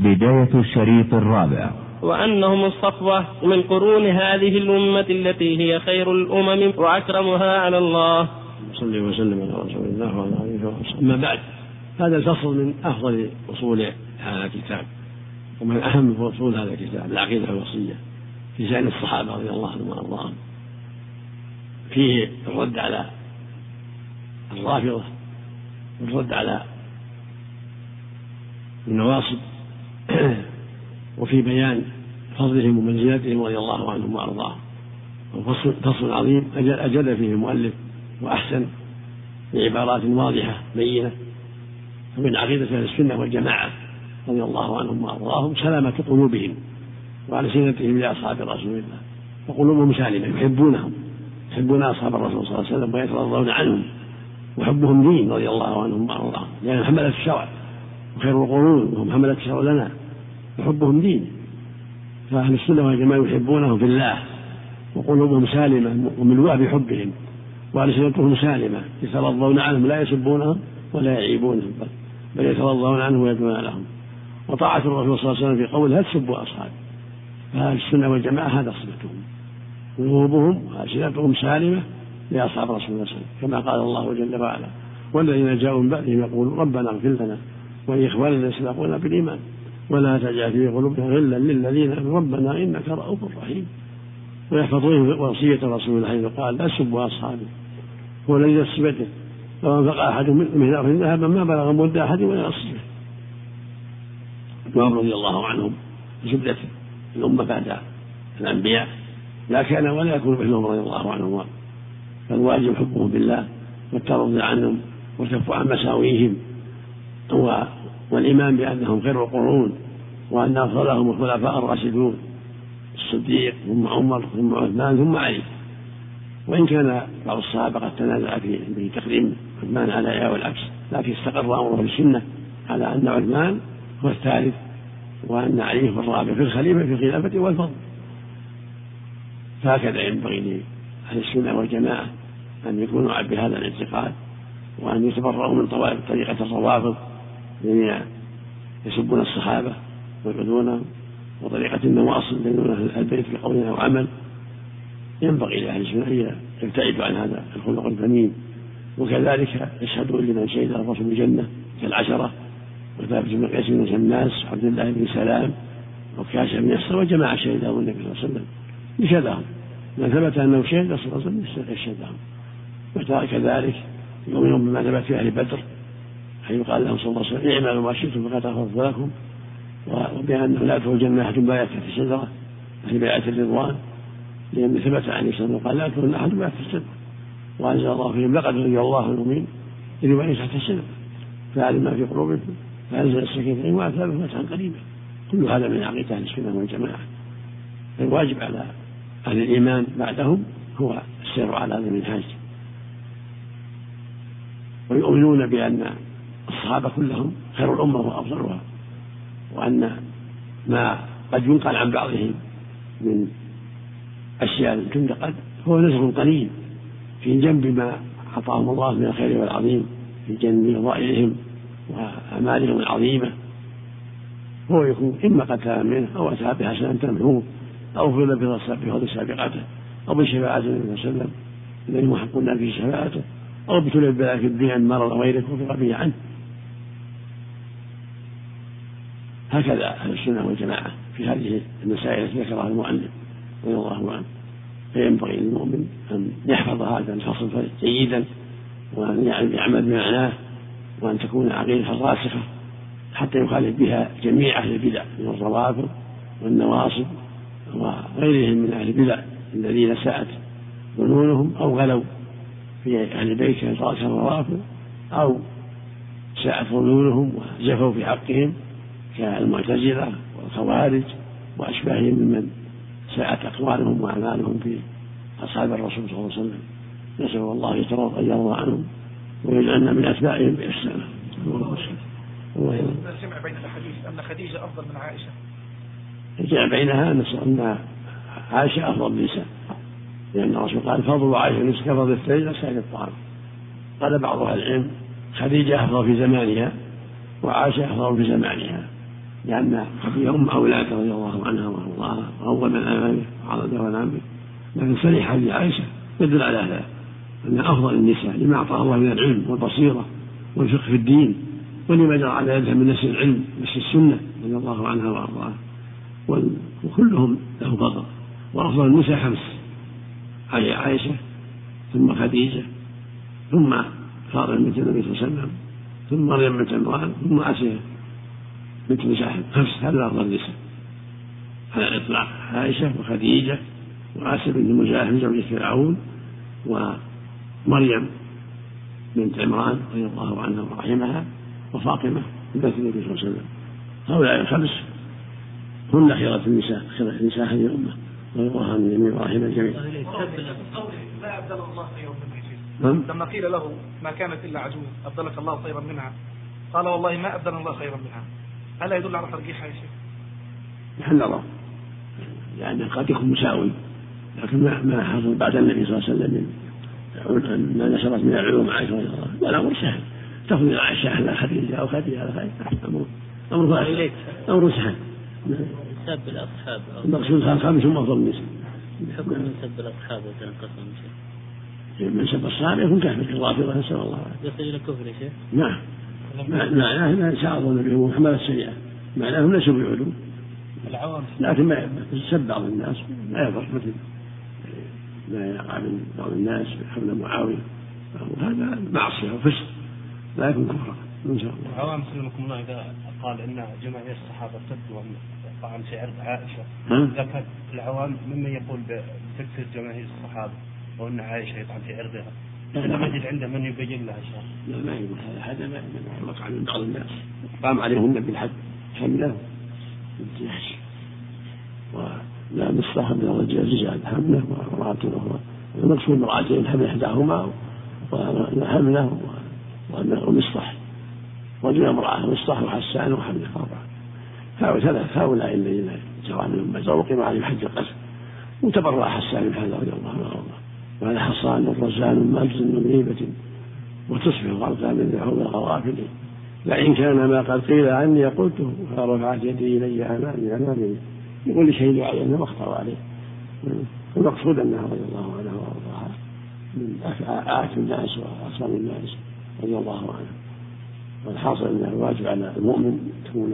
بداية الشريط الرابع. وأنهم الصفوة من قرون هذه الأمة التي هي خير الأمم وأكرمها على الله. صلى وسلم على رسول الله وعلى آله وصحبه. أما بعد هذا الفصل من أفضل أصول هذا الكتاب ومن أهم فصول هذا الكتاب العقيدة الوصية في شأن الصحابة رضي الله عنهم وأرضاهم. فيه الرد على الرافضة والرد على النواصب وفي بيان فضلهم ومنزلتهم رضي الله عنهم وأرضاهم. فصل عظيم. أجل, أجل فيه المؤلف وأحسن بعبارات واضحة بينة. فمن عقيدة أهل السنة والجماعة رضي الله عنهم وأرضاهم سلامة قلوبهم وألسنتهم لأصحاب رسول الله. وقلوبهم سالمة يحبونهم يحبون أصحاب الرسول صلى الله عليه وسلم ويترضون عنهم. وحبهم دين رضي الله عنهم وأرضاهم. لأنهم حملة الشرع وخير القرون وهم حملة الشرع لنا. وحبهم دين فأهل السنة والجماعة يحبونهم في الله وقلوبهم سالمة وملوءة بحبهم وألسنتهم سالمة يترضون عنهم لا يسبونهم ولا يعيبونهم بل يترضون عنهم ويدعون لهم. وطاعة الرسول صلى الله عليه وسلم في قوله لا تسبوا أصحابي فأهل السنة والجماعة هذا صفتهم. قلوبهم وألسنتهم سالمة لأصحاب رسول الله صلى الله عليه وسلم كما قال الله جل وعلا والذين جاءوا من بعدهم يقولون ربنا اغفر لنا ولإخواننا سبقونا بالإيمان. ولا تجعل في قلوبنا غلا للذين ربنا إنك رؤوف رحيم. ويحفظون وصية رسول الله حيث قال لا تسبوا الذي نفس بيده لو أنفق أحد من أرض ذهبا ما بلغ مد أحد ولا نصفه وهم رضي الله عنهم زبدة الأمة بعد الأنبياء. لا كان ولا يكون مثلهم رضي الله عنهم. فالواجب حبهم بالله. والترضي عنهم والكف عن مساويهم. والإيمان بأنهم خير القرون وأن أفضلهم الخلفاء الراشدون الصديق ثم عمر ثم عثمان ثم علي. وإن كان بعض الصحابة قد تنازع في تقديم عثمان على إياه والعكس لكن استقر أمره بالسنة على أن عثمان هو الثالث وأن علي هو الرابع في الخليفة في الخلافة والفضل. فهكذا ينبغي لأهل السنة والجماعة أن يكونوا بهذا الاعتقاد وأن يتبرؤوا من طوائف طريقة الروافض الذين يسبون الصحابة. ويعبدونهم وطريقة النواصل بين أهل البيت بقول أو عمل. ينبغي لأهل السنة أن يبتعدوا عن هذا الخلق الذميم. وكذلك يشهدون لمن شهد الرسول بالجنة كالعشرة وثابت بن قيس بن شماس وعبد الله بن سلام وكاش بن يسر وجماعة شهدهم النبي صلى الله عليه وسلم. يشهدهم. من ثبت أنه شهد صلى الله عليه وسلم يشهدهم. وكذلك يؤمنون بما ثبت في أهل بدر حيث قال لهم صلى الله عليه وسلم اعملوا ما شئتم فقد غفرت لكم وبأنه لا يدخل الجنة أحد بايعت تحت الشجرة في بيعة الرضوان. لأن ثبت عن وسلم قال لا يدخل أحد بايعت تحت الشجرة. وأنزل الله فيهم لقد رضي الله المؤمنين إذ يبايعون تحت الشجرة. فعلم ما في قلوبكم. فأنزل السكينة عليهم وأثابهم فتحا قريبا. كل هذا من عقيدة أهل السنة والجماعة. فالواجب على أهل الإيمان بعدهم هو السير على هذا المنهاج. ويؤمنون بأن الصحابة كلهم خير الأمة وأفضلها. وأن ما قد ينقل عن بعضهم من أشياء تنتقد هو نزغ قليل في جنب ما أعطاهم الله من الخير والعظيم في جنب فضائلهم وأعمالهم العظيمة. هو يكون إما قد منه أو أتى بحسنة تمحوه أو فضل بفضل سابقته أو بشفاعة النبي صلى الله عليه وسلم الذي محقنا في شفاعته أو ابتلي البلاء في الدنيا عن مرض غيره وفق به عنه. هكذا أهل السنة والجماعة في هذه المسائل التي ذكرها المؤلف رضي الله عنه. فينبغي للمؤمن أن يحفظ هذا الفصل جيدا وأن يعمل بمعناه وأن تكون عقيدة راسخة حتى يخالف بها جميع أهل البدع من الروافض والنواصب وغيرهم من أهل البدع الذين ساءت ظنونهم أو غلوا في أهل البيت كالروافض أو ساءت ظنونهم وجفوا في حقهم كالمعتزلة والخوارج وأشباههم ممن ساءت أقوالهم وأعمالهم في أصحاب الرسول صلى الله عليه وسلم. نسأل الله أن يرضى عنهم ويجعلنا من أتباعهم بإحسانه الله الجمع بين الأحاديث أن خديجة أفضل من عائشة؟ الجمع بينها أن عائشة أفضل النساء لأن الرسول قال فضل عائشة نصف كفضل الثلج سائر الطعام. قال بعض أهل العلم خديجة أفضل في زمانها وعائشة أفضل في زمانها. لأن أم أولاده رضي الله عنها وأرضاها وأول من آمن به وعرض ونعم به لكن صريح حديث عائشة يدل على هذا أن أفضل النساء لما أعطاه الله من العلم والبصيرة والفقه في الدين ولما جرى على يدها من نسل العلم نسل السنة رضي الله عنها وأرضاها. وكلهم له فضل وأفضل النساء خمس عائشة ثم خديجة ثم فاطمة بنت النبي صلى الله عليه وسلم ثم مريم بنت عمران ثم آسيا بنت مزاحم خمس هذا أفضل النساء؟ على الإطلاق. عائشة وخديجة وآسيا بنت مزاحم زوجة فرعون ومريم بنت عمران رضي الله عنها ورحمها وفاطمة بنت النبي صلى الله عليه وسلم. هؤلاء الخمس هن خيرة النساء خيرة النساء هذه الأمة. رضي الله عن الجميع ورحمة الجميع. لا أبدل الله خيرا نعم. لما قيل له ما كانت إلا عجوز أبدلك الله خيرا منها. قال والله ما أبدل الله خيرا منها. ألا يدل على ترجيحها يا شيخ؟ محل نظر لأنه قد يكون مساوي لكن ما ما حصل بعد النبي صلى الله عليه وسلم. من ما نشرت من العلوم عائشة رضي الله عنها. والأمر سهل. تفضل عائشة على خديجة أو خديجة على خديجة أمر أمر فاسد. أمر سهل. سب الأصحاب. المقصود خمس هم أفضل النساء حكم من سب الأصحاب وتنقسم شيء؟ من سب الصحابة يكون كافر كالرافضة نسأل الله العافية. يصل إلى كفر يا شيخ؟ نعم. معناه ما ساعدوا بهم حمل السيئة معناهم ليسوا بعلوم. العوام. لكن ما سب بعض الناس لا يضر مثل ما يقع من بعض الناس حول معاوية. هذا معصية وفسق. لا يكون كفرا إن شاء الله. العوام سلمكم الله إذا قال إن جماهير الصحابة سدوا طعن في عرض عائشة. إذا كان العوام ممن يقول بتكفير جماهير الصحابة وإن عائشة يطعن في عرضها. لم يجد عنده من يبين شيء. لا ما يقول هذا هذا ما وقع من بعض الناس. قام عليهم النبي الحد حمله بالجهش ولا مصلحة من الرجال حمله وامرأته أخرى المقصود امرأتين حمل إحداهما وحمله وأنه مصلح. رجل امرأة مصطح وحسان وحمد أربعة هؤلاء ثلاث هؤلاء الذين جرى منهم بزر وقيم عليهم حج القتل وتبرأ حسان من رضي الله عنه. وهذا حصان رزان مجز من غيبة وتصبح غرقا من ذحول الغوافل. لئن كان ما قد قيل عني قلته فرفعت يدي إلي أمامي أمامي. يقول لشهيد عليه انه اخطا عليه. المقصود أنها رضي الله عنها وأرضاها من اعت الناس واكرم الناس رضي الله عنها والحاصل أن الواجب على المؤمن تكون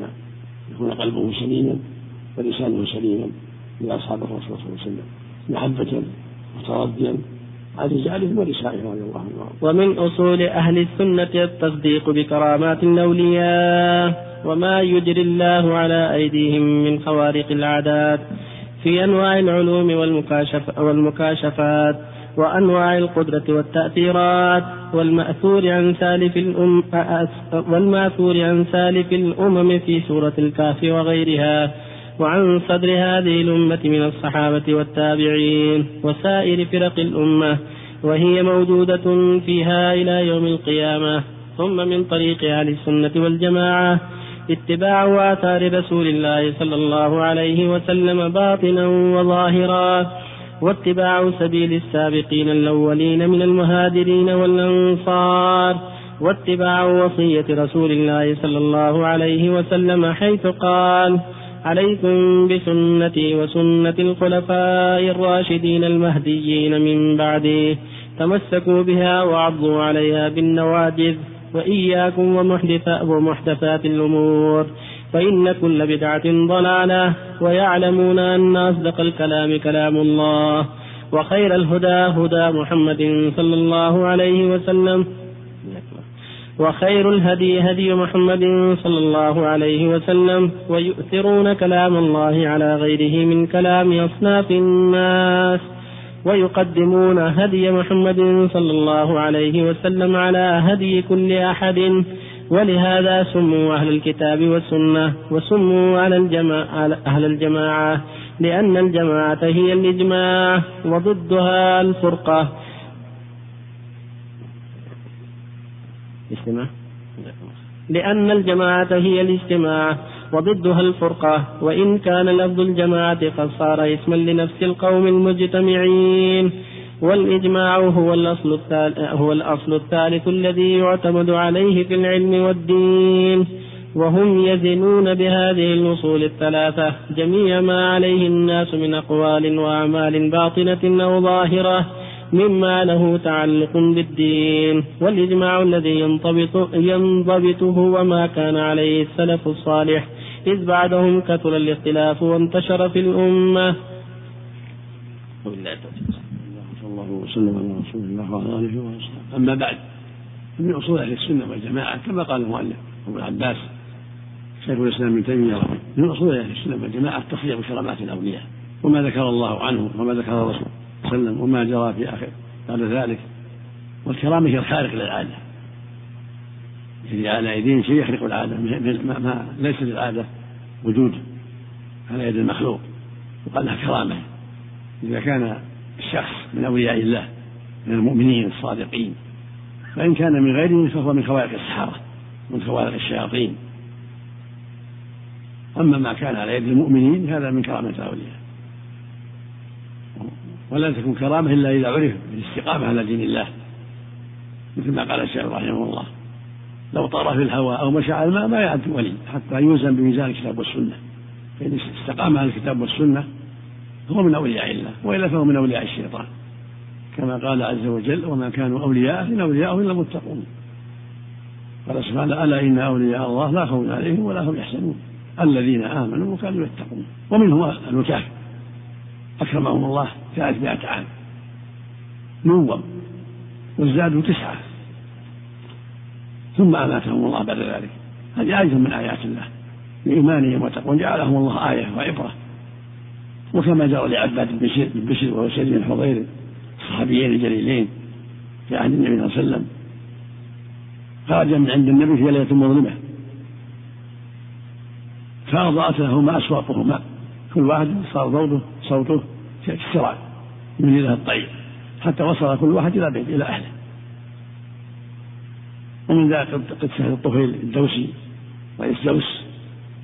يكون قلبه سليما ولسانه سليما لأصحاب الرسول صلى الله عليه وسلم محبة وترديا رجالهم ونسائهم رضي الله عنهم ومن أصول أهل السنة التصديق بكرامات الأولياء وما يجري الله على أيديهم من خوارق العادات في أنواع العلوم والمكاشف والمكاشفات وأنواع القدرة والتأثيرات والمأثور عن سالف الأم والمأثور عن سالف الأمم في سورة الكهف وغيرها وعن صدر هذه الأمة من الصحابة والتابعين وسائر فرق الأمة وهي موجودة فيها إلى يوم القيامة. ثم من طريق أهل السنة والجماعة اتباع آثار رسول الله صلى الله عليه وسلم باطنا وظاهرا واتباع سبيل السابقين الأولين من المهاجرين والأنصار واتباع وصية رسول الله صلى الله عليه وسلم حيث قال عليكم بسنتي وسنة الخلفاء الراشدين المهديين من بعدي. تمسكوا بها وعضوا عليها بالنواجذ وإياكم ومحدثات الأمور. فإن كل بدعة ضلالة ويعلمون أن أصدق الكلام كلام الله. وخير الهدى هدى محمد صلى الله عليه وسلم. وخير الهدي هدي محمد صلى الله عليه وسلم ويؤثرون كلام الله على غيره من كلام أصناف الناس ويقدمون هدي محمد صلى الله عليه وسلم على هدي كل أحد ولهذا سموا أهل الكتاب والسنة وسموا على الجماعة أهل الجماعة لأن الجماعة هي الإجماع وضدها الفرقة. الاجتماع لأن الجماعة هي الاجتماع وضدها الفرقة وإن كان لفظ الجماعة قد صار اسما لنفس القوم المجتمعين. والإجماع هو الأصل الثالث هو الأصل الثالث الذي يعتمد عليه في العلم والدين. وهم يزنون بهذه الأصول الثلاثة جميع ما عليه الناس من أقوال وأعمال باطنة أو ظاهرة. مما له تعلق بالدين والإجماع الذي ينضبط ينضبطه وما كان عليه السلف الصالح. إذ بعدهم كثر الاختلاف وانتشر في الأمة. صلى الله وسلم على رسول الله وعلى آله وصحبه أما بعد من أصول أهل السنة والجماعة كما قال المؤلف أبو العباس شيخ الإسلام ابن تيمية من أصول أهل السنة والجماعة التصريح بكرامات الأولياء وما ذكر الله عنه وما ذكر الرسول. وسلم وما جرى في آخر بعد ذلك. والكرامه هي الخارق للعادة. يجري على ايديهم شيء يخرق العادة ما, ما ليس للعادة وجود على يد المخلوق. وقال لها كرامة. إذا كان الشخص من أولياء الله من المؤمنين الصادقين فإن كان من غيرهم فهو من خوارق السحرة من خوارق الشياطين. أما ما كان على يد المؤمنين هذا من كرامة الأولياء. ولا تكون كرامة إلا إذا عرف بالاستقامة على دين الله. مثل ما قال الشيخ رحمه الله. لو طار في الهواء أو مشى على الماء ما يعد ولي حتى يوزن بميزان الكتاب والسنة. فإن استقام على الكتاب والسنة هو من أولياء الله وإلا فهو من أولياء الشيطان. كما قال عز وجل وما كانوا أولياء إن أولياءه إلا المتقون. قال سبحانه ألا إن أولياء الله لا خوف عليهم ولا هم يحزنون. الذين آمنوا وكانوا يتقون. ومنهم الكافر أكرمهم الله ثلاثمائة عام. نوم. وازدادوا تسعة. ثم أماتهم الله بعد ذلك. هذه آية من آيات الله. بإيمانهم وتقوى. جعلهم الله آية وعبرة. وكما جرى لعباد بن بشر وهو سيد بن حضير الصحابيين الجليلين في عهد النبي صلى الله عليه وسلم. خرج من عند النبي في ليلة مظلمة. فأضاءت لهما أسواقهما. كل واحد صار صوته صوته كالسراج من له الطيب حتى وصل كل واحد إلى بيت إلى أهله. ومن ذلك قصة الطفيل الدوسي رئيس دوس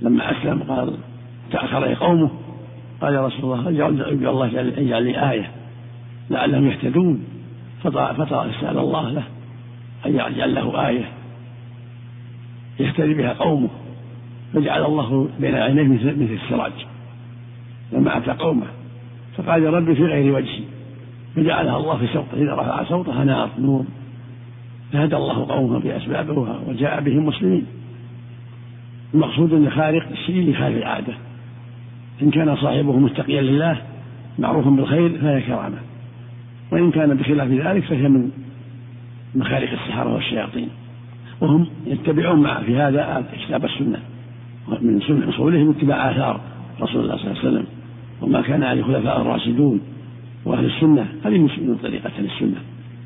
لما أسلم قال تأخر قومه. قال يا رسول الله اجعل الله اجعل لي آية؟ لعلهم يهتدون. فسأل الله له أن يجعل له آية. يهتدي بها قومه فجعل الله بين عينيه مثل السراج. لما أتى قومه. فقال يا ربي في غير وجهي. فجعلها الله في صوته إذا رفع صوته نار نور. فهدى الله قومه بأسبابه وجاء بهم مسلمين. المقصود أن خارق الشيء لخارق العادة. إن كان صاحبه متقيا لله معروفا بالخير فهي كرامة. وإن كان بخلاف ذلك فهي من مخارق السحرة والشياطين. وهم يتبعون مع في هذا كتاب السنة. من سنة أصولهم اتباع آثار رسول الله صلى الله عليه وسلم. وما كان عليه الخلفاء الراشدون وأهل السنة هذه من طريقة أهل السنة.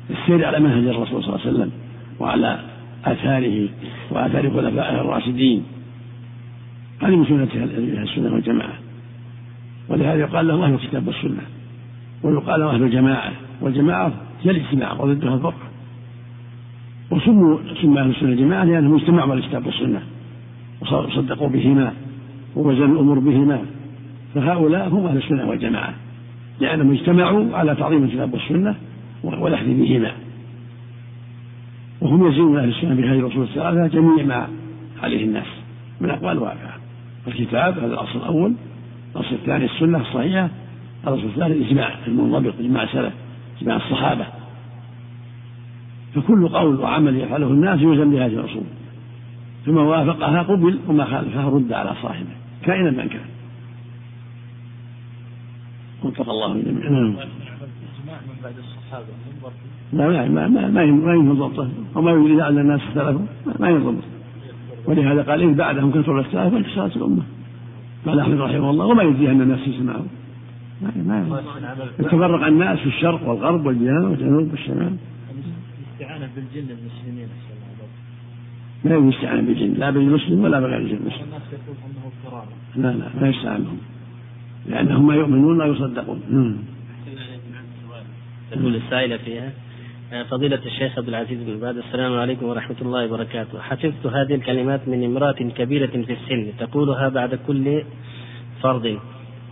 السير على منهج الرسول صلى الله عليه وسلم وعلى آثاره وآثار خلفائه الراشدين. هذه من سنة أهل السنة والجماعة. ولهذا يقال لهم أهل الكتاب والسنة. ويقال لهم أهل الجماعة. والجماعة هي الاجتماع وضدها الفرق وسموا سموا أهل السنة الجماعة لأنهم اجتمعوا على الكتاب والسنة. وصدقوا بهما ووزنوا الأمور بهما. فهؤلاء هم أهل السنة والجماعة لأنهم اجتمعوا على تعظيم الكتاب والسنة والأخذ بهما. وهم يزيدون أهل السنة بهذه الأصول الثلاثة جميع ما عليه الناس من أقوال وأفعال الكتاب هذا الأصل الأول الأصل الثاني السنة الصحيحة الأصل الثالث الإجماع المنضبط إجماع السلف إجماع الصحابة. فكل قول وعمل يفعله الناس يوزن بهذه الأصول. فما وافقها قبل وما خالفها رد على صاحبه كائنا من كان. وفق الله. جميعا نعم. من بعد الصحابة لا ما ما ما ما يمكن ضبطه وما يريد أن الناس اختلفوا. ما ينضبط ولهذا قال إذ بعدهم كثر الاختلاف فانتصرت الأمة. قال أحمد رحمه الله وما يجزي أن الناس يسمعوا ما ما يتفرق الناس في الشرق والغرب والجنوب والجنوب والشمال. الاستعانة بالجن المسلمين. ما يجوز الاستعانة بالجن لا بالمسلم ولا بغير الجن المسلم. الناس يقول كرامة. لا لا ما يستعان بهم. لأنهم يؤمنون لا يصدقون تقول السائلة فيها آه، فضيلة الشيخ عبد العزيز بن باز السلام عليكم ورحمة الله وبركاته. حفظت هذه الكلمات من امرأة كبيرة في السن تقولها بعد كل فرض.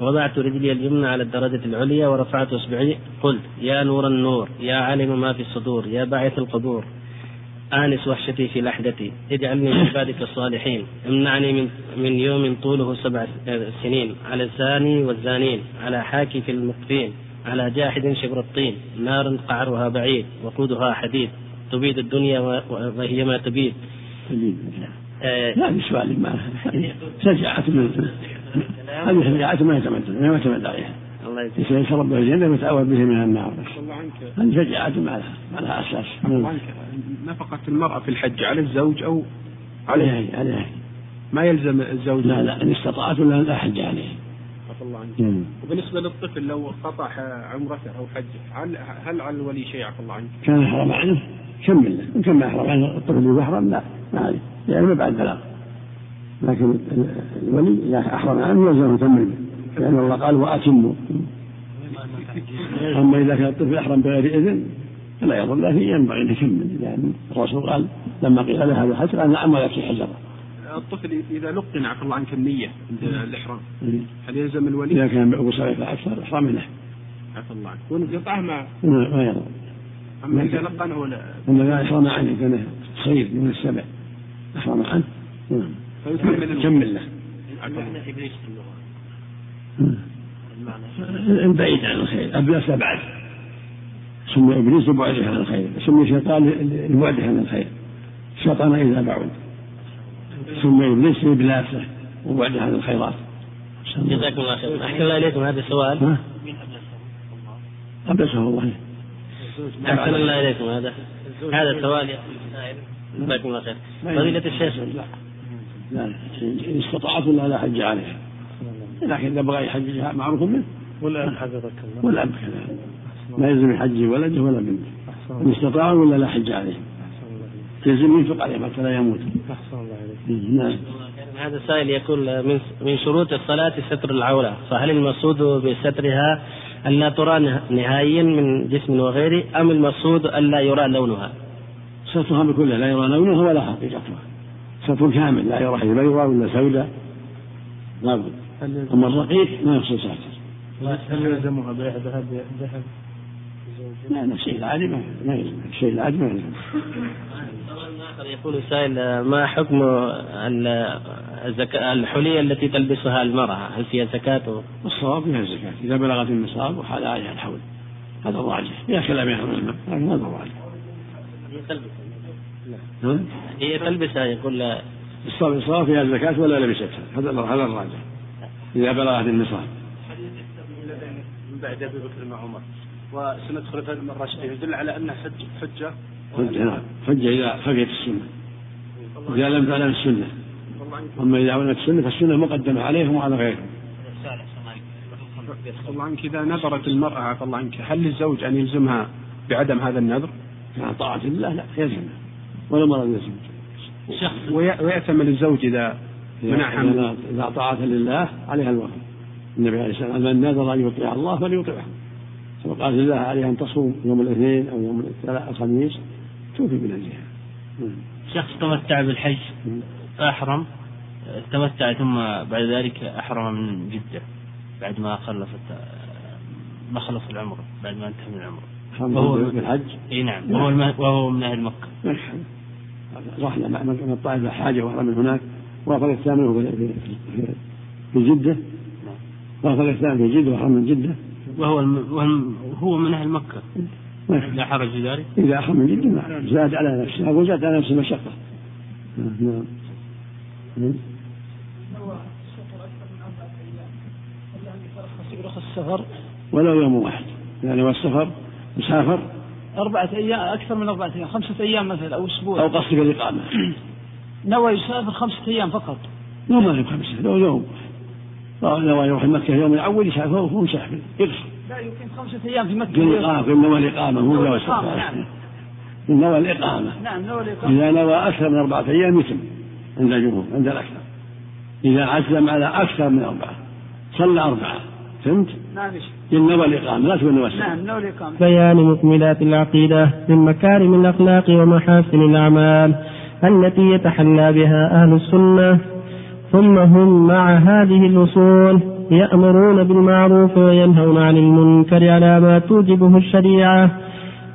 وضعت رجلي اليمنى على الدرجة العليا ورفعت إصبعي. قلت يا نور النور يا عالم ما في الصدور يا باعث القبور. آنس وحشتي في لحدتي. اجعلني من عبادك الصالحين. امنعني من من يوم طوله سبع سنين. على الزاني والزانين. على حاكي في المقفين على جاحد شبر الطين. نار قعرها بعيد. وقودها حديد. تبيد الدنيا وهي ما تبيد. آه لا سؤال ما شجاعة من هذه شجاعة ما يتمد ما يعتمد عليها. الله يشرب به الجنة ويتأول به من النار. بس هذه شجاعة ما لها ما لها أساس نفقة المرأة في الحج على الزوج أو عليها عليها ما يلزم الزوج؟ لا لا. إن استطاعت ولا لا حج عليه. الله عنك. وبالنسبة للطفل لو قطع عمرته أو حجه هل هل على الولي شيء؟ عفى الله عنك؟ كان يحرم عنه؟ كمل له إن كان ما يحرم عنه؟ الطفل يحرم لا. ما عليه. يعني ما بعد بلاغ. لكن الولي إذا أحرم عنه يلزم يكمل به لأن الله قال وأتموا. أما إذا كان الطفل أحرم بغير إذن فلا يضر له ينبغي أن يكمل لأن الرسول قال لما قيل له هذا الحج قال نعم ولكن حجر الطفل إذا لقن عفى الله عنك النية عند الإحرام هل يلزم الولي؟ إذا كان أبو سعيد أكثر احرم له. عفى الله عنك. ونقطعه مع ما يضر أما إذا لقنه ولا أما إذا احرم عنه كان صغير من السبع. احرم عنه. نعم. فيكمل له. البعيد عن الخير ابلس بعد. سمي إبليس لبعده عن الخير سمي شيطان لبعده عن الخير. شيطان إذا بعد. سمي إبليس لابلاسه وبعده عن الخيرات. جزاكم الله خير. أحسن الله إليكم. هذا السؤال أبلسه الله أحسن الله إليكم. هذا هذا السؤال جزاكم الله خير. فضيلة الشيخ. لا إن استطاعت ولا لا حج عليها لكن إذا بغى يحججها معروف منه. ولا حفظك الله. ولا كذلك لا يلزم يحج ولده ولا بنته. إن استطاع ولا لا حج عليه؟ يلزم ينفق عليه حتى لا يموت. أحسن الله عليك. نعم. هذا السائل يقول من من شروط الصلاة ستر العورة فهل المقصود بسترها ألا ترى نهائيا من جسم وغيره أم المقصود ألا يرى لونها؟ سترها بكلها لا يرى لونها ولا حقيقتها. ستر كامل لا يرى بيضاء ولا سوداء. لابد أما الرقيق ما يحصل ساتر هل يلزمها بيع ذهب؟ ذهب. لا لا الشيء العادي ما يلزم الشيء العادي ما يلزم يقول السائل ما حكم الزكاة الحلي التي تلبسها المرأة؟ هل فيها زكاة؟ الصواب فيها الزكاة. إذا بلغت النصاب وحال عليها الحول. هذا الراجح. فيها كلام يا العلماء لكن هذا الراجح. هي تلبسها. هي تلبسها يقول. الصواب فيها الزكاة ولا لبستها. هذا هذا الراجح. إذا بلغت النصاب. من بعد أبي بكر مع عمر. وسنة خلفاء الراشدين يدل على أنها حجة حجة نعم. حجة إذا خفيت السنة. إذا لم تعلم السنة. أما إذا علمت السنة فالسنة مقدمة عليهم وعلى غيرهم. الله عنك إذا نذرت المرأة عفى الله عنك هل للزوج أن يلزمها بعدم هذا النذر؟ مع طاعة الله لا يلزمها. ولا مرض يلزم ويأتمل الزوج إذا منعها إذا طاعة لله عليها الوفاء النبي عليه الصلاة والسلام من نذر أن يطيع الله فليطيعه وقال لله عليه أن تصوم يوم الاثنين أو يوم الخميس توفي بنذرها شخص تمتع بالحج أحرم تمتع ثم بعد ذلك أحرم من جدة بعد ما خلصت ما خلص العمر بعد ما انتهى من العمر. وهو بالحج. إي نعم وهو وهو من أهل مكة. راح من الطائف حاجة وأحرم من هناك. وأخذ الثامن في جدة. وأخذ الثامن في جدة واحرم من جدة. وهو الم... هو من أهل مكة. لا حرج في ذلك إذا احرم من جدة نعم زاد على نفسه. وزاد على نفسه مشقة. نعم السفر ولو يوم واحد. يعني والسفر مسافر. أربعة أيام أكثر من أربعة أيام خمسة أيام مثلا أو أسبوع. أو قصد الإقامة. نوى يسافر خمسة أيام فقط. لو ما في خمسة لو يوم. نوى يروح مكة يوم يعود يسافر وهو مسافر. يقصر لا يمكن خمسة أيام في مكة. في الإقامة في نوى الإقامة مو نوى السفر. نعم. نوى الإقامة. نعم نوى الإقامة. إذا نوى أكثر من أربعة أيام يتم عند الجمهور عند الأكثر. إذا عزم على أكثر من أربعة. صلى أربعة. فهمت؟ نعم نوى الإقامة لا تقول نوى نعم نوى الإقامة. بيان مكملات العقيدة من مكارم الأخلاق ومحاسن الأعمال. التي يتحلى بها أهل السنة ثم هم مع هذه الأصول يأمرون بالمعروف وينهون عن المنكر على ما توجبه الشريعة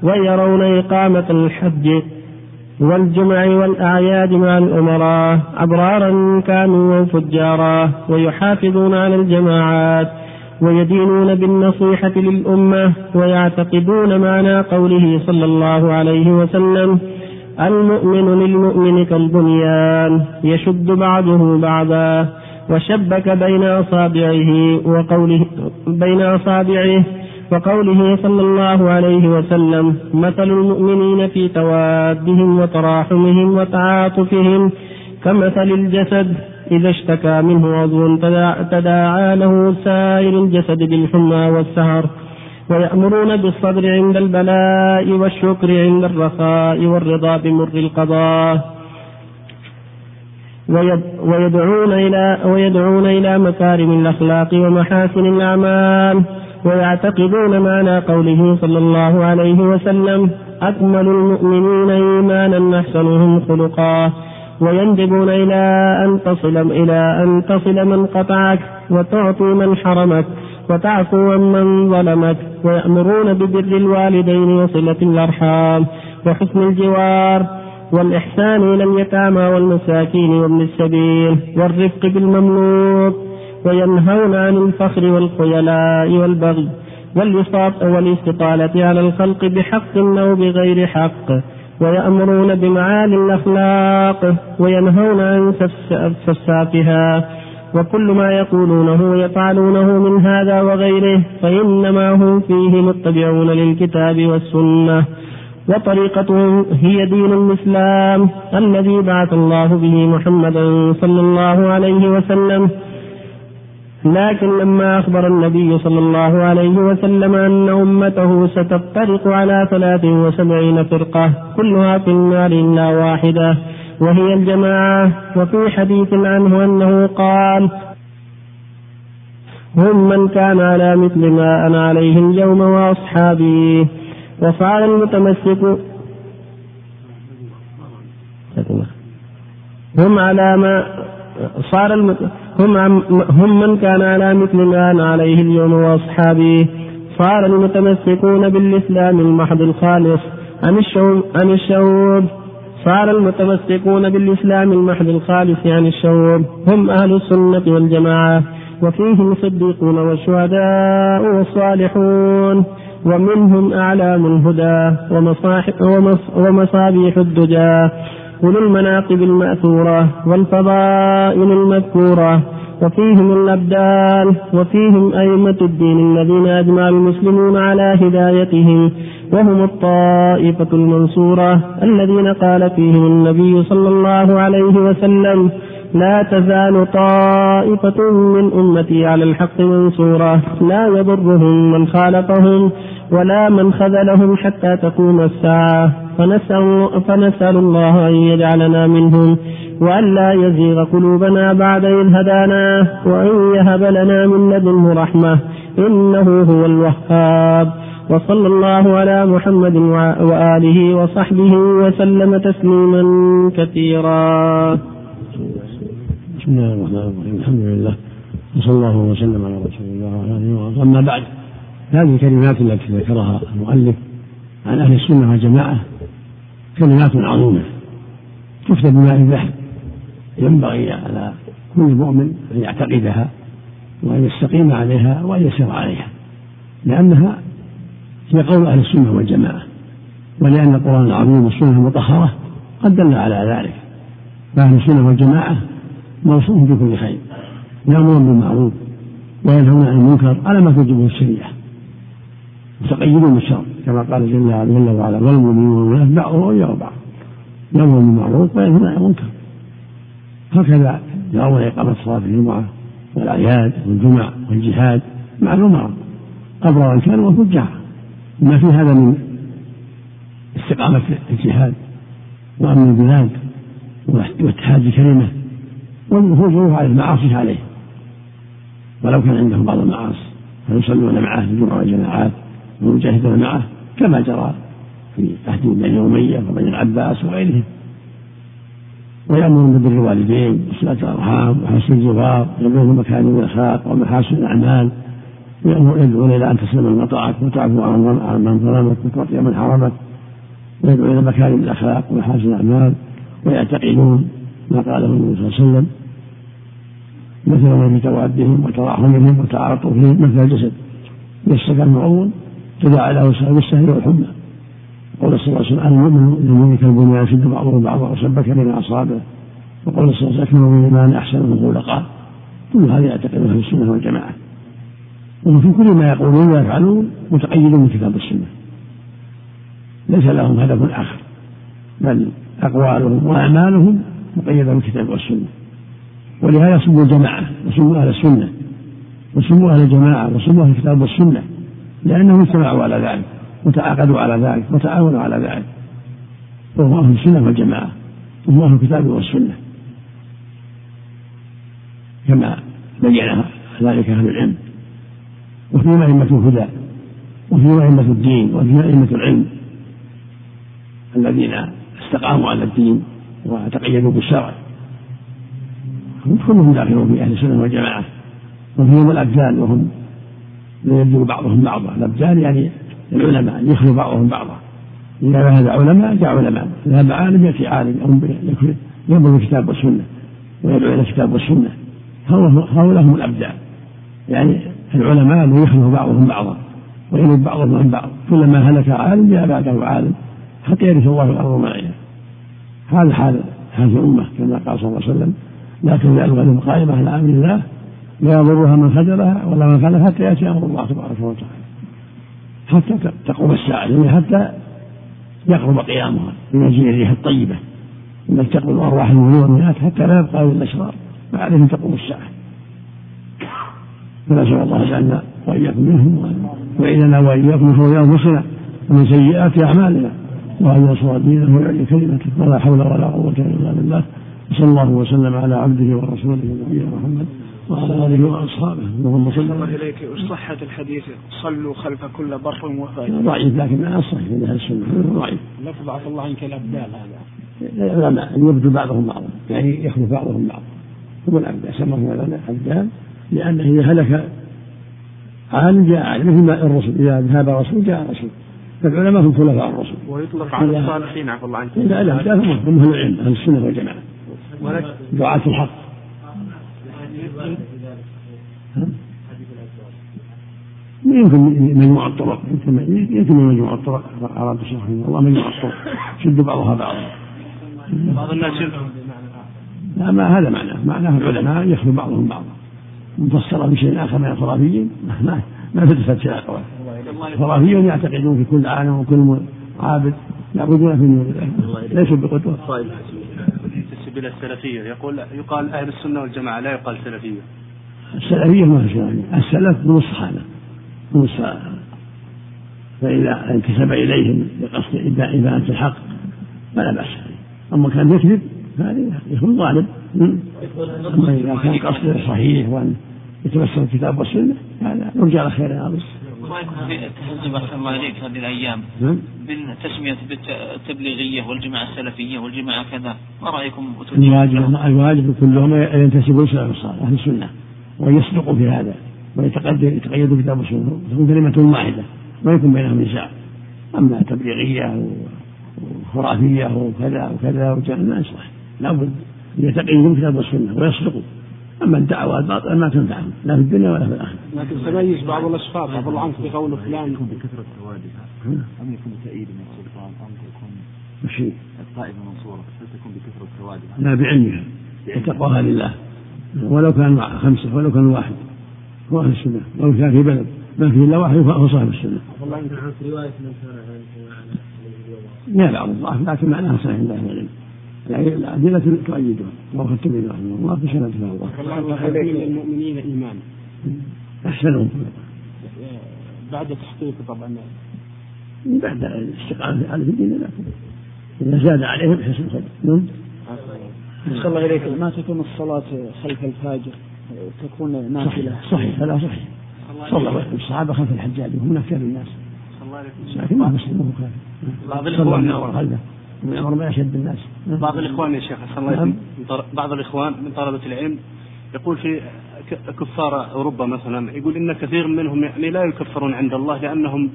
ويرون إقامة الحج والجمع والأعياد مع الأمراء أبرارا كانوا أو فجارا ويحافظون على الجماعات ويدينون بالنصيحة للأمة ويعتقدون معنى قوله صلى الله عليه وسلم المؤمن للمؤمن كالبنيان يشد بعضه بعضا وشبك بين أصابعه وقوله بين أصابعه وقوله صلى الله عليه وسلم مثل المؤمنين في توادهم وتراحمهم وتعاطفهم كمثل الجسد إذا اشتكى منه عضو تداعى له سائر الجسد بالحمى والسهر. ويأمرون بالصبر عند البلاء والشكر عند الرخاء والرضا بمر القضاء. ويدعون إلى ويدعون إلى مكارم الأخلاق ومحاسن الأعمال ويعتقدون معنى قوله صلى الله عليه وسلم أكمل المؤمنين إيمانا أحسنهم خلقا. ويندبون إلى أن تصل إلى أن تصل من قطعك وتعطي من حرمك. وتعفو من ظلمك ويأمرون ببر الوالدين وصلة الأرحام وحسن الجوار والإحسان إلى اليتامى والمساكين وابن السبيل والرفق بالمملوك وينهون عن الفخر والخيلاء والبغي والاستطالة على الخلق بحق أو بغير حق ويأمرون بمعالي الأخلاق وينهون عن سفسافها وكل ما يقولونه يفعلونه من هذا وغيره فإنما هم فيه متبعون للكتاب والسنة وطريقتهم هي دين الإسلام الذي بعث الله به محمدا صلى الله عليه وسلم. لكن لما أخبر النبي صلى الله عليه وسلم أن أمته ستفترق على ثلاث وسبعين فرقة كلها في النار إلا واحدة. وهي الجماعة وفي حديث عنه أنه قال هم من كان على مثل ما أنا عليه اليوم وأصحابي وصار المتمسك هم على ما صار الم... هم هم من كان على مثل ما أنا عليه اليوم وأصحابي صار المتمسكون بالإسلام المحض الخالص عن الشوب عن الشوب صار المتمسكون بالإسلام المحض الخالص عن الشوب هم أهل السنة والجماعة وفيهم الصديقون والشهداء والصالحون ومنهم أعلام الهدى ومصابيح الدجى أولو المناقب المأثورة والفضائل المذكورة وفيهم الأبدال وفيهم أئمة الدين الذين أجمع المسلمون على هدايتهم وهم الطائفة المنصورة الذين قال فيهم النبي صلى الله عليه وسلم لا تزال طائفة من أمتي على الحق منصورة لا يضرهم من خالفهم ولا من خذلهم حتى تقوم الساعة. فنسأل, فنسأل الله أن يجعلنا منهم وأن لا يزيغ قلوبنا بعد إذ هدانا وأن يهب لنا من لدنه رحمة إنه هو الوهاب. وصلى الله على محمد وآله وصحبه وسلم تسليما كثيرا. بسم الله الرحمن الرحيم. الحمد لله. وصلى الله وسلم على رسول الله وعلى آله وصحبه. أما بعد هذه الكلمات التي ذكرها المؤلف عن أهل السنة والجماعة كلمات عظيمة تفتى بماء الذهب ينبغي على كل مؤمن أن يعتقدها وأن يستقيم عليها وأن يسير عليها لأنها هي قول أهل السنة والجماعة ولأن القرآن العظيم والسنة المطهرة قد دل على ذلك. فأهل السنة والجماعة موصوف بكل خير يأمرون بالمعروف وينهون عن المنكر على ما توجبه الشريعة. متقيدون بالشر كما قال جل جل وعلا والمؤمنون بعضهم أولياء بعض يأمرون بالمعروف وينهون عن المنكر هكذا يرون إقامة صلاة الجمعة والأعياد والجمع والجهاد مع الأمراء أبرارا كانوا وفجارا ما في هذا من استقامة الجهاد وأمن البلاد واتحاد الكلمة والخروج على المعاصي عليه. ولو كان عندهم بعض المعاصي فيصلون معه في الجمعة والجماعات. ويجاهدون معه كما جرى في عهد بني أمية وبني العباس وغيرهم. ويأمرون ببر الوالدين وصلاة الأرحام وحسن الجوار ويأمرون بمكارم الأخلاق ومحاسن الأعمال. ويدعون إلى أن تسلم من قطعك وتعفو عن من ظلمك وتعطي من حرمك. ويدعو إلى مكارم الأخلاق ومحاسن الأعمال. ويعتقدون ما قاله النبي صلى الله عليه وسلم. مثلا في توادهم وتراحمهم وتعاطفهم مثل الجسد. يشتكى المعون تداعى له السهر والحمى. قول صلى الله عليه وسلم المؤمن المؤمن كالبنيان يشد بعضه بعضا وشبك بين اصابعه وقول صلى الله عليه وسلم من الايمان أحسن من خلقا كل هذا يعتقد أهل السنة والجماعة. وفي كل ما يقولون ويفعلون متقيدون بكتاب السنة. ليس لهم هدف آخر بل أقوالهم وأعمالهم مقيدة بالكتاب والسنة. ولهذا سموا الجماعة وسموا أهل السنة وسموا أهل الجماعة وسموا أهل الكتاب والسنة. لأنهم اجتمعوا على ذلك وتعاقدوا على ذلك وتعاونوا على ذلك. وهم أهل السنة والجماعة. وهم أهل الكتاب والسنة. كما بين ذلك أهل العلم. وفيهم أئمة الهدى وفيهم أئمة الدين وفيهم أئمة العلم. الذين استقاموا على الدين وتقيدوا بالشرع. كلهم داخلون في أهل السنة والجماعة. وفيهم الابدال وهم يبدو بعضهم بعضا. الابدال يعني العلماء يخلو بعضهم بعضا. إذا ذهب علماء جاء علماء. ذهب عالم يأتي عالم. ينظر الكتاب والسنة. ويدعو إلى الكتاب والسنة. هؤلاء هم الأبدال يعني العلماء اللي بعضهم بعضا. ويلد بعضهم عن بعض. كلما هلك عالم جاء بعده عالم. حتى يرث الله الأرض وما هذا حال هذه الأمة كما قال صلى الله عليه وسلم تزال غدا قائمة على أمر الله لا يضرها من خذلها ولا من خذلها حتى يأتي أمر الله تبارك وتعالى. حتى تقوم الساعة يعني حتى يقرب قيامها بمنزل الريح الطيبة. انك تقبل أرواح المؤمنات حتى لا يبقى إلا الأشرار. بعدهم تقوم الساعة. فنسأل الله جعلنا وإياكم منهم. وإننا وإياكم فوق أنفسنا ومن سيئات أعمالنا. وأن ينصر دينه ويعلي كلمته. ولا حول ولا قوة إلا بالله. وصلى الله وسلم على عبده ورسوله نبينا محمد. وعلى آله وأصحابه. اللهم صل الله اليك صحة الحديث. صلوا خلف كل بر وفاجر. ضعيف لكن ما صحيح من أهل السنة. ضعيف لفظ عفى الله عنك الأبدال هذا. العلماء ان يبدو بعضهم بعضا. يعني يخلو بعضهم بعضا. هم الأبدال سماهم العلماء ابدال لأنه إذا هلك عالم جاء عالم مثل ما الرسل إذا ذهب رسول جاء رسول. فالعلماء هم خلفاء الرسل ويطلق على الصالحين عفى الله عنك. لا لا هم هم أهل العلم أهل السنة والجماعة. دعاة الحق. يمكن مجموعة الطرق. يمكن من مجموعة الطرق أراد الشيخ رحمه الله مجموعة الطرق. شد بعضها بعضا بعض الناس لا ما هذا معناه. معناه العلماء يخلو بعضهم بعضا. مفسرة بشيء آخر من الخرافيين ما ما تلتفت إلى الأقوال الخرافيون يعتقدون في كل عالم وكل عابد. يعبدون في نور الله ليسوا بقدوة. ينتسب إلى السلفية. يقول يقال أهل السنة والجماعة لا يقال سلفية. السلفية ما في سلفية السلف من الصحابة من الصحابة فإذا انتسب إليهم بقصد إبانة الحق فلا بأس أما كان يكذب فهذا يكون ظالم. أما إذا كان قصده صحيح وأن يتمثل الكتاب والسنة هذا نرجى على خير رايكم في التحزب احسن الله اليك هذه الأيام. بالتسمية بالتبليغية والجماعة السلفية والجماعة كذا. ما رأيكم؟ الواجب الواجب كلهم ينتسبون إلى الصالح أهل السنة. وان يصدقوا في هذا ويتقيدوا بكتاب والسنة تكون كلمة واحدة ما يكون بينهم نزاع. أما تبليغية وخرافية وكذا وكذا وكذا ما يصلح. لابد يتقيدوا بكتاب والسنة ويصدقوا. أما الدعوات باطله ما تنفعهم لا في الدنيا ولا في الآخرة. لكن تميز بعض الاشخاص عفى الله عنك بقول فلان. يكون بكثرة التوادي أم يكون تأييد من السلطان؟ أم تكون مشي الطائفه منصوره هل تكون بكثرة التوادي؟ لا بعلمها. وتقواها لله. ولو كان خمسة ولو كان واحد. هو أهل السنة. ولو كان في بلد. ما فيه إلا واحد فهو صاحب السنة. والله عنك رواية من كان لا بعض الضعف لكن معناها صحيح عند أهل العلم. الأدلة تؤيدها. أخذت به رحمه الله في سنة الله المؤمنين إيمان. أحسنهم. بعد تحقيق طبعا. بعد الاستقامة على في دين لكن إذا زاد عليهم حسن خير. نعم صلى الله إليك ما تكون الصلاة خلف الفاجر. تكون نافلة. صحيح. هذا صحيح. صلى الصحابة خلف الحجاج وهم أكثر الناس. لكن ما مسلم بعض الإخوان. خلفه من الامر ما أشد الناس. بعض الإخوان يا شيخ الله نعم. بعض الإخوان من طلبة العلم يقول في كفار أوروبا مثلا يقول إن كثير منهم يعني لا يكفرون عند الله لأنهم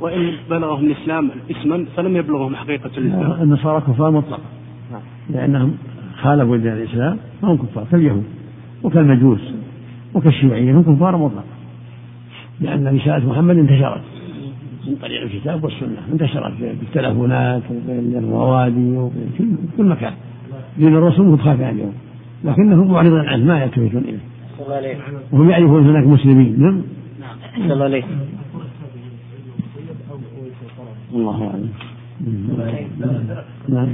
وإن بلغهم الإسلام اسما فلم يبلغهم حقيقة الإسلام. النصارى كفار مطلقا لأنهم خالفوا دين الإسلام فهم كفار كاليهود وكالمجوس وكالشيوعية هم كفار مطلقا لأن رسالة محمد انتشرت من طريق الكتاب والسنة انتشرت بالتلفونات وبين الروادي وفي كل مكان. دين الرسول متخافى اليوم لكنهم معرضون عنه ما يلتفتون إليه. وهم يعرفون هناك مسلمين نعم؟ الله عليك الله أعلم. نعم.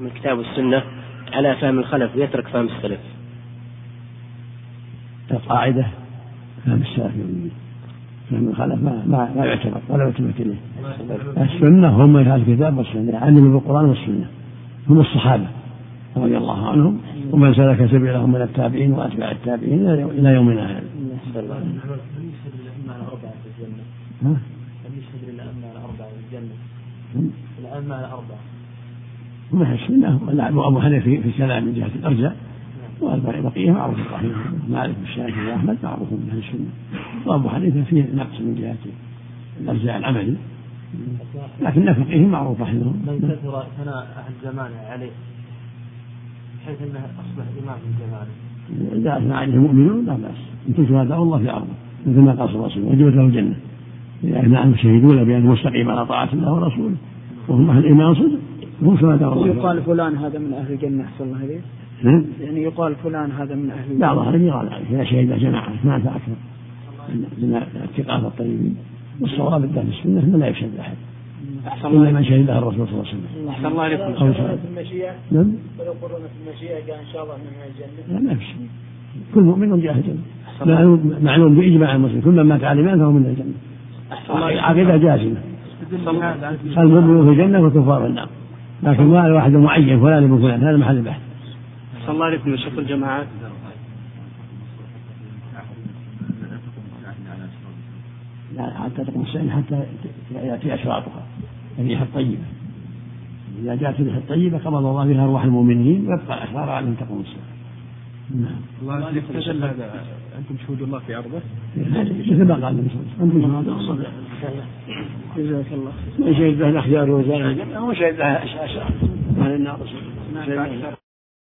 من الكتاب والسنة على فهم الخلف ويترك فهم السلف. القاعدة فهم السلف فهم الخلف ما ما, ما يعتبر ولا يلتفت إليه. السنة هم أهل الكتاب والسنة علموا بالقرآن والسنة. هم الصحابة رضي الله عنهم ومن سلك سبيلهم من التابعين وأتباع التابعين إلى يومنا هذا. الأئمة الأربعة هم؟ أهل السنة. وأبو حنيفة في الكلام من جهة الأرجاء والبقية معروف رحمه مالك والشافعي وأحمد معروف من أهل السنة. وأبو حنيفة فيه نقص من جهة الأرجاء العملي. لكن فقيه معروف رحمه من كثر ثناء أهل زمانه عليه بحيث أنه أصبح إمام من زمانه إذا أثنى عليه المؤمنون لا بأس. أنتم شهداء الله في أرضه. مثل ما قال صلى الله عليه وسلم وجبت له الجنة. إذا أثنى عنهم شهدون بأن مستقيم على طاعة الله ورسوله. وهم أهل الإيمان صدق. هم شهداء الله يقال فلان هذا من أهل الجنة أحسن الله نعم يعني يقال فلان هذا من أهل الجنة. بعض أهل يقال إذا شهد جماعة اثنان فأكثر من الثقات الطيبين. والصواب الدين السنة أنه لا يشهد أحد. أحسن إلا الله من شهد له الرسول صلى الله عليه وسلم. أحسن الله عليكم أو شهد. المشيئة. نعم. ويقولون في المشيئة قال إن شاء الله من الجنة. لا ما في شيء. كل مؤمن جاء الجنة. معلوم بإجماع المسلمين. كل من مات على الإيمان فهو من الجنة عقيدة جازمة. المؤمن في الجنة والكفار في النار. لكن ما واحد معين فلان ابن فلان هذا محل البحث أحسن الله عليكم شيخ الجماعات لا حتى تقوم السنة حتى يأتي أشراطها الريح الطيبة. إذا جاءت الريح الطيبة قبض الله بها أرواح المؤمنين ويبقى الأشرار على أن تقوم السنة نعم. الله هذا أنتم شهود الله في أرضه مثل ما قال النبي صلى الله عليه وسلم. جزاك الله من شهد له الأخيار وزال الجنة وشهد له أشرار أهل النار